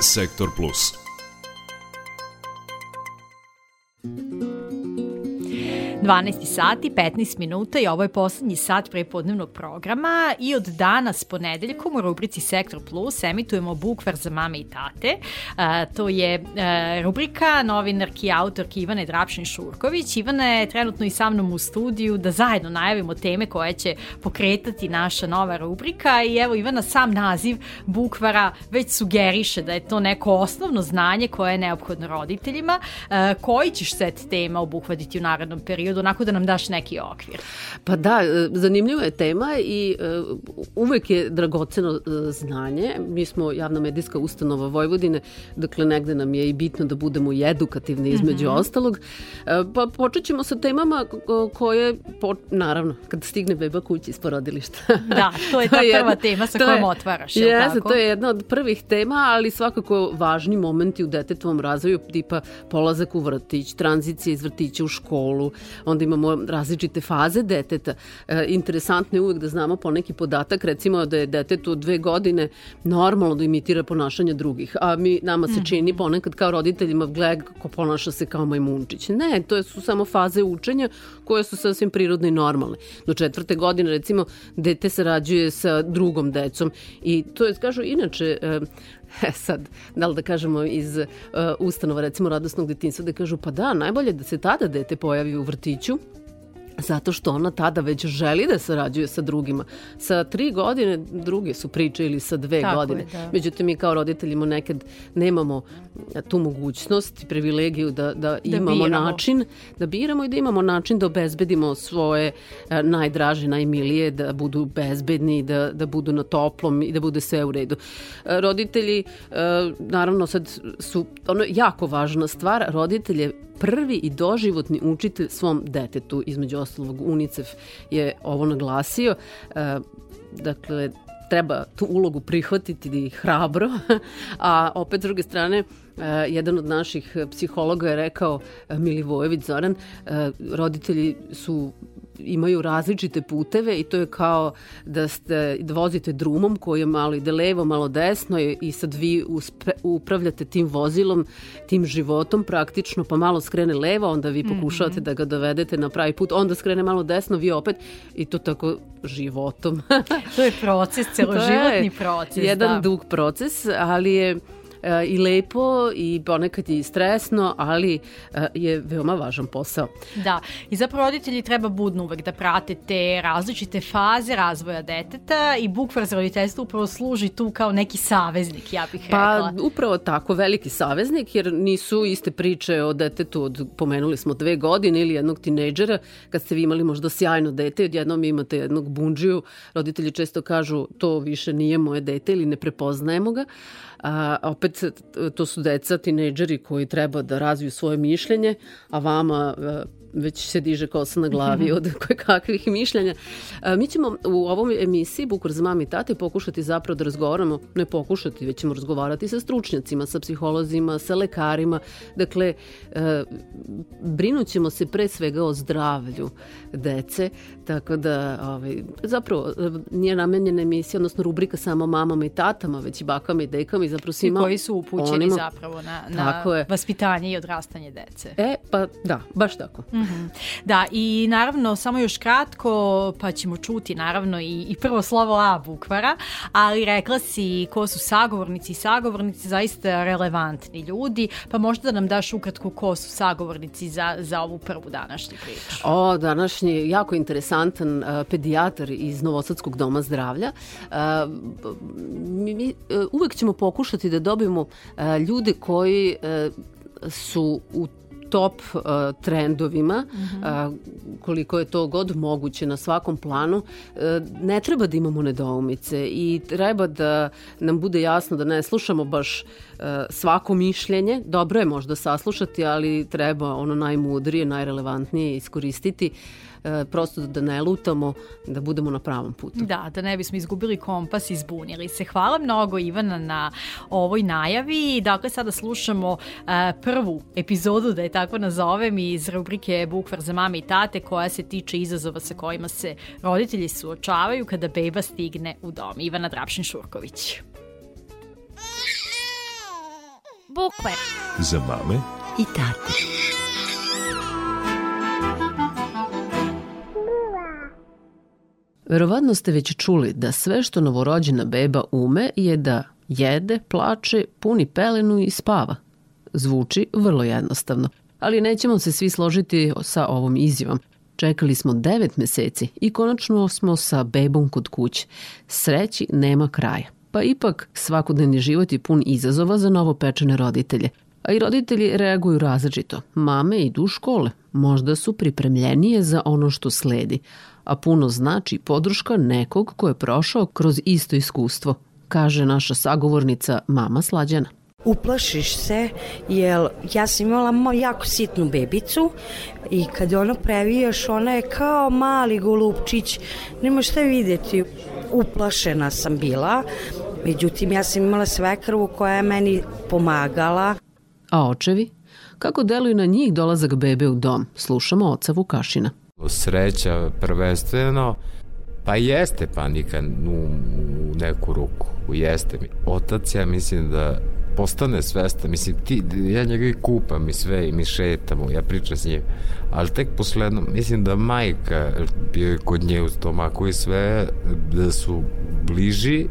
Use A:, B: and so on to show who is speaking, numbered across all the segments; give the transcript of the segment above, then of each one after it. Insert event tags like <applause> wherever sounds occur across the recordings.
A: Sektor Plus.
B: 12 sati, 15 minuta i ovo je poslednji sat prepodnevnog programa i od danas ponedeljkom u rubrici Sektor Plus emitujemo bukvar za mame i tate. A, to je a, rubrika novinarki i autorki Ivane Drapšin-Šurković. Ivana je trenutno i sa mnom u studiju da zajedno najavimo teme koje će pokretati naša nova rubrika i evo Ivana sam naziv bukvara već sugeriše da je to neko osnovno znanje koje je neophodno roditeljima. A, koji ćeš set tema obuhvatiti u narednom periodu onako da nam daš neki okvir.
C: Pa da, e, zanimljiva je tema i uh, uvek je dragoceno uh, znanje. Mi smo javna medijska ustanova Vojvodine, dakle negde nam je i bitno da budemo i edukativni između mm -hmm. ostalog. Pa počet ćemo sa temama koje, po, naravno, kad stigne beba kući iz porodilišta.
B: Da, to je <laughs> ta prva jedna, tema sa kojom je, otvaraš.
C: Jeste, to je jedna od prvih tema, ali svakako važni momenti u detetovom razvoju, tipa polazak u vrtić, tranzicija iz vrtića u školu, onda imamo različite faze deteta. E, interesantno je uvek da znamo poneki podatak, recimo da je detetu od dve godine normalno da imitira ponašanje drugih, a mi nama se čini mhm. ponekad kao roditeljima gled ko ponaša se kao majmunčić. Ne, to su samo faze učenja koje su sasvim prirodne i normalne. Do četvrte godine, recimo, dete sarađuje sa drugom decom i to je, kažu, inače, E <laughs> sad, da li da kažemo iz uh, ustanova recimo radosnog detinstva da kažu pa da, najbolje da se tada dete pojavi u vrtiću zato što ona tada već želi da sarađuje sa drugima. Sa tri godine druge su priče ili sa dve Tako godine. Je, da. Međutim, mi kao roditeljimo nekad nemamo tu mogućnost i privilegiju da, da, da imamo biramo. način da biramo i da imamo način da obezbedimo svoje e, najdraže, najmilije, da budu bezbedni, da, da budu na toplom i da bude sve u redu. E, roditelji, e, naravno sad su, ono jako važna stvar, roditelje prvi i doživotni učitelj svom detetu, između ostalog UNICEF je ovo naglasio. E, dakle, treba tu ulogu prihvatiti hrabro, <laughs> a opet s druge strane e, jedan od naših psihologa je rekao Milivojević Zoran, e, roditelji su imaju različite puteve i to je kao da ste da vozite drumom koji je malo ide levo, malo desno i sad vi uspe, upravljate tim vozilom, tim životom praktično, pa malo skrene levo, onda vi pokušavate mm -hmm. da ga dovedete na pravi put, onda skrene malo desno, vi opet i to tako životom. <laughs>
B: to je proces, <laughs> celoživotni proces.
C: Jedan da. dug proces, ali je i lepo i ponekad i stresno, ali e, je veoma važan posao.
B: Da, i zapravo roditelji treba budno uvek da prate te različite faze razvoja deteta i bukvar za roditeljstvo upravo služi tu kao neki saveznik, ja bih
C: pa,
B: rekla.
C: Pa upravo tako, veliki saveznik, jer nisu iste priče o detetu od, pomenuli smo, dve godine ili jednog tinejdžera, kad ste vi imali možda sjajno dete, odjednom imate jednog bunđiju, roditelji često kažu to više nije moje dete ili ne prepoznajemo ga, A, opet, to su deca, tinejdžeri koji treba da razviju svoje mišljenje, a vama već se diže kosa na glavi od koje kakvih mišljenja. Mi ćemo u ovom emisiji Bukur za mami i tate pokušati zapravo da razgovaramo, ne pokušati, već ćemo razgovarati sa stručnjacima, sa psiholozima, sa lekarima. Dakle, e, brinut ćemo se pre svega o zdravlju dece, tako da ovaj, zapravo e, nije namenjena emisija, odnosno rubrika samo mamama i tatama, već i bakama i dekama i zapravo svima
B: I koji su upućeni onima, zapravo na, na vaspitanje i odrastanje dece.
C: E, pa da, baš tako. Mm.
B: Mm -hmm. Da, i naravno, samo još kratko, pa ćemo čuti naravno i, i prvo slovo A bukvara, ali rekla si ko su sagovornici i sagovornici, zaista relevantni ljudi, pa možda da nam daš ukratko ko su sagovornici za, za ovu prvu današnju priču.
C: O, današnji jako interesantan uh, pedijatar iz Novosadskog doma zdravlja. Uh, mi, mi uh, uvek ćemo pokušati da dobijemo uh, ljude koji uh, su u top uh, trendovima, mm -hmm. uh, koliko je to god moguće na svakom planu, uh, ne treba da imamo nedoumice i treba da nam bude jasno da ne slušamo baš uh, svako mišljenje. Dobro je možda saslušati, ali treba ono najmudrije, najrelevantnije iskoristiti. Uh, e, prosto da ne lutamo, da budemo na pravom putu.
B: Da, da ne bismo izgubili kompas i zbunili se. Hvala mnogo Ivana na ovoj najavi. Dakle, sada slušamo e, prvu epizodu, da je tako nazovem, iz rubrike Bukvar za mame i tate, koja se tiče izazova sa kojima se roditelji suočavaju kada beba stigne u dom. Ivana Drapšin-Šurković. Bukvar.
A: Za mame
B: i tate.
C: Verovatno ste već čuli da sve što novorođena beba ume je da jede, plače, puni pelenu i spava. Zvuči vrlo jednostavno, ali nećemo se svi složiti sa ovom izjavom. Čekali smo devet meseci i konačno smo sa bebom kod kuće. Sreći nema kraja. Pa ipak svakodnevni život je pun izazova za novopečene roditelje. A i roditelji reaguju različito. Mame idu u škole. Možda su pripremljenije za ono što sledi. A puno znači podrška nekog ko je prošao kroz isto iskustvo, kaže naša sagovornica mama Slađana.
D: Uplašiš se, jer ja sam imala jako sitnu bebicu i kad ono previjaš, ona je kao mali golupčić, nema šta videti. Uplašena sam bila, međutim ja sam imala svekrvu koja je meni pomagala.
C: A očevi? Kako deluju na njih dolazak bebe u dom? Slušamo oca Vukašina.
E: Sreća prvenstveno, pa jeste panika u, u neku ruku, jeste mi. Otac ja mislim da postane svesta, mislim, ti, ja njega i kupam i sve, i mi šetamo, ja pričam s njim, ali tek posledno, mislim da majka je kod nje u stomaku i sve, da su bliži,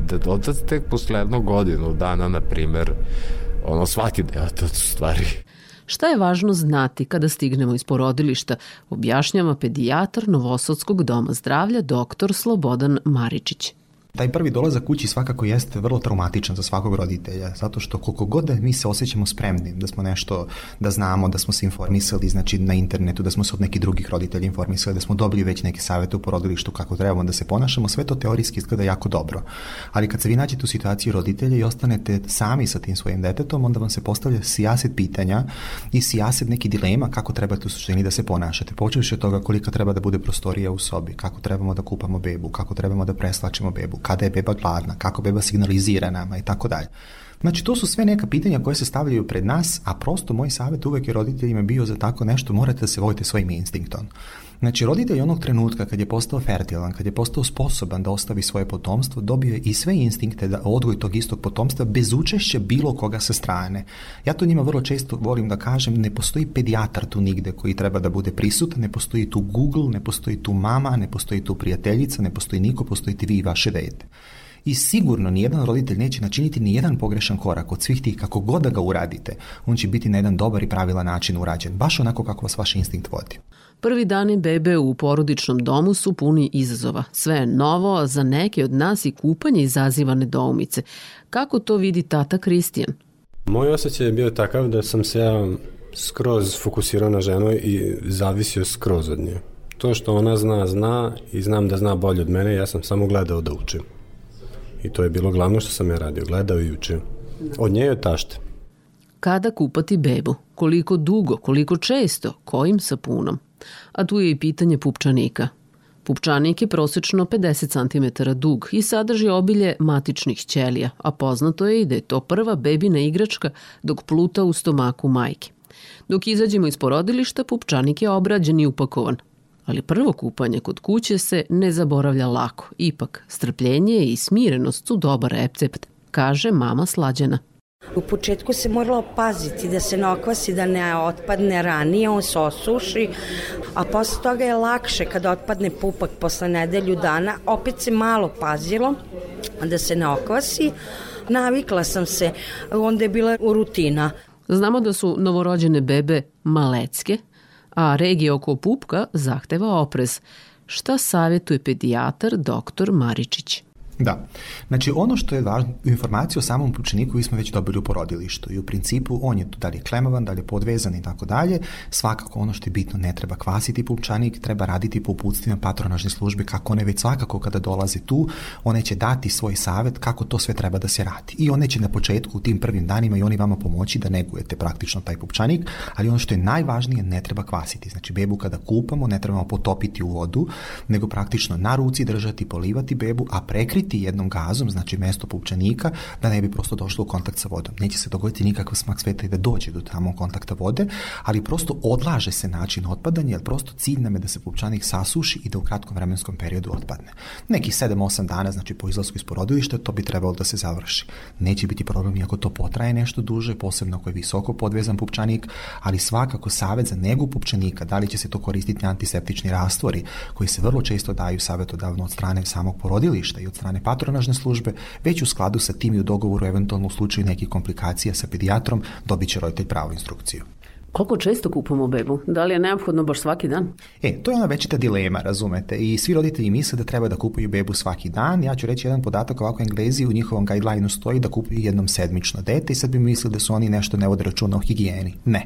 E: da otac tek posledno godinu dana, na primer, ono, shvati da je otac u stvari.
C: Šta je važno znati kada stignemo iz porodilišta, objašnjava pedijatar Novosadskog doma zdravlja dr. Slobodan Maričić.
F: Taj prvi dolazak kući svakako jeste vrlo traumatičan za svakog roditelja, zato što koliko god da mi se osjećamo spremnim, da smo nešto, da znamo, da smo se informisali, znači na internetu, da smo se od nekih drugih roditelja informisali, da smo dobili već neke savete u porodilištu kako trebamo da se ponašamo, sve to teorijski izgleda jako dobro. Ali kad se vi nađete u situaciji roditelja i ostanete sami sa tim svojim detetom, onda vam se postavlja sijaset pitanja i sijaset neki dilema kako trebate u suštini da se ponašate. Počeš od toga kolika treba da bude prostorija u sobi, kako trebamo da kupamo bebu, kako trebamo da preslačimo bebu, kada je beba gladna, kako beba signalizira nama i tako dalje. Znači, to su sve neka pitanja koje se stavljaju pred nas, a prosto moj savjet uvek je roditeljima bio za tako nešto, morate da se vodite svojim instinktom. Znači, roditelj onog trenutka kad je postao fertilan, kad je postao sposoban da ostavi svoje potomstvo, dobio je i sve instinkte da odgoj tog istog potomstva bez učešća bilo koga sa strane. Ja to njima vrlo često volim da kažem, ne postoji pedijatar tu nigde koji treba da bude prisutan, ne postoji tu Google, ne postoji tu mama, ne postoji tu prijateljica, ne postoji niko, postojite vi i vaše dete i sigurno nijedan roditelj neće načiniti ni jedan pogrešan korak od svih tih kako god da ga uradite, on će biti na jedan dobar i pravilan način urađen, baš onako kako vas vaš instinkt vodi.
C: Prvi dani bebe u porodičnom domu su puni izazova. Sve je novo, a za neke od nas i kupanje izaziva nedoumice. Kako to vidi tata Kristijan?
G: Moj osjećaj je bio takav da sam se ja skroz fokusirao na ženu i zavisio skroz od nje. To što ona zna, zna i znam da zna bolje od mene, ja sam samo gledao da učim. I to je bilo glavno što sam ja radio, gledao i učio. Od nje je tašte.
C: Kada kupati bebu? Koliko dugo, koliko često, kojim sapunom? A tu je i pitanje pupčanika. Pupčanik je prosečno 50 cm dug i sadrži obilje matičnih ćelija, a poznato je i da je to prva bebina igračka dok pluta u stomaku majke. Dok izađemo iz porodilišta, pupčanik je obrađen i upakovan. Ali prvo kupanje kod kuće se ne zaboravlja lako. Ipak, strpljenje i smirenost su dobar recept, kaže mama Slađana.
D: U početku se moralo paziti da se ne okvasi, da ne otpadne ranije, on se osuši, a posle toga je lakše kada otpadne pupak posle nedelju dana. Opet se malo pazilo da se ne okvasi. Navikla sam se, onda je bila rutina.
C: Znamo da su novorođene bebe malecke, a regija oko pupka zahteva oprez. Šta savjetuje pedijatar dr. Maričić?
F: Da. Znači, ono što je važno, informaciju o samom učeniku vi smo već dobili u porodilištu i u principu on je tu da li je klemovan, da li je podvezan i tako dalje. Svakako ono što je bitno, ne treba kvasiti pupčanik, treba raditi po uputstvima patronažne službe kako one već svakako kada dolaze tu, one će dati svoj savet kako to sve treba da se radi. I one će na početku u tim prvim danima i oni vama pomoći da negujete praktično taj pupčanik, ali ono što je najvažnije, ne treba kvasiti. Znači, bebu kada kupamo, ne trebamo potopiti u vodu, nego praktično na ruci držati, polivati bebu, a prekriti zatvoriti jednom gazom, znači mesto pupčanika, da ne bi prosto došlo u kontakt sa vodom. Neće se dogoditi nikakav smak sveta i da dođe do tamo kontakta vode, ali prosto odlaže se način otpadanja, jer prosto cilj nam je da se pupčanik sasuši i da u kratkom vremenskom periodu otpadne. Neki 7-8 dana, znači po izlasku iz porodilišta, to bi trebalo da se završi. Neće biti problem iako to potraje nešto duže, posebno ako je visoko podvezan pupčanik, ali svakako savet za negu pupčanika, da li će se to koristiti antiseptični rastvori, koji se vrlo često daju savetodavno od strane samog porodilišta i od strane patronažne službe, već u skladu sa tim i u dogovoru eventualno u slučaju nekih komplikacija sa pedijatrom dobit će roditelj pravu instrukciju.
C: Koliko često kupamo bebu? Da li je neophodno baš svaki dan?
F: E, to je ona večita dilema, razumete. I svi roditelji misle da treba da kupuju bebu svaki dan. Ja ću reći jedan podatak ovako Englezi u njihovom guidelineu stoji da kupuju jednom sedmično dete i sad bi mislili da su oni nešto ne vode računa o higijeni. Ne.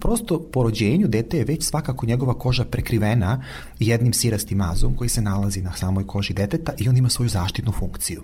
F: Prosto po rođenju dete je već svakako njegova koža prekrivena jednim sirastim mazom koji se nalazi na samoj koži deteta i on ima svoju zaštitnu funkciju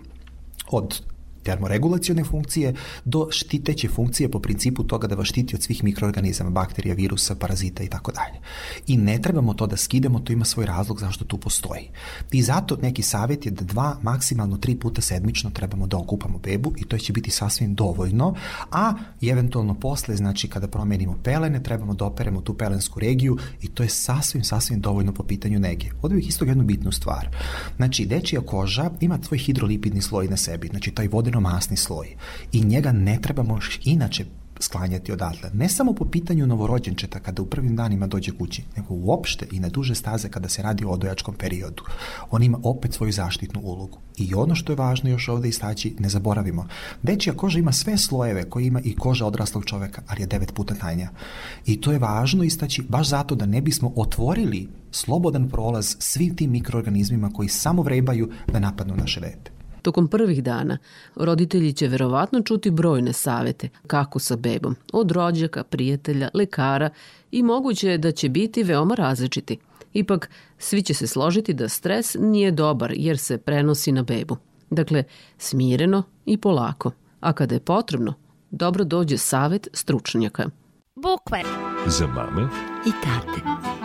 F: od termoregulacione funkcije do štiteće funkcije po principu toga da vas štiti od svih mikroorganizama, bakterija, virusa, parazita i tako dalje. I ne trebamo to da skidemo, to ima svoj razlog zašto tu postoji. I zato neki savjet je da dva, maksimalno tri puta sedmično trebamo da okupamo bebu i to će biti sasvim dovoljno, a eventualno posle, znači kada promenimo pelene, trebamo da operemo tu pelensku regiju i to je sasvim, sasvim dovoljno po pitanju nege. Ovdje bih isto jednu bitnu stvar. Znači, dečija koža ima svoj hidrolipidni sloj na sebi, znači taj vodeno masni sloj i njega ne trebamo inače sklanjati odatle. Ne samo po pitanju novorođenčeta kada u prvim danima dođe kući, nego uopšte i na duže staze kada se radi o odojačkom periodu. On ima opet svoju zaštitnu ulogu. I ono što je važno još ovde istaći, ne zaboravimo. Dečija koža ima sve slojeve koje ima i koža odraslog čoveka, ali je devet puta tanja. I to je važno istaći baš zato da ne bismo otvorili slobodan prolaz svim tim mikroorganizmima koji samo vrebaju da napadnu naše dete.
C: Tokom prvih dana roditelji će verovatno čuti brojne savete kako sa bebom, od rođaka, prijatelja, lekara i moguće je da će biti veoma različiti. Ipak, svi će se složiti da stres nije dobar jer se prenosi na bebu. Dakle, smireno i polako. A kada je potrebno, dobro dođe savet stručnjaka.
A: Bukvar
H: Za mame
A: i tate.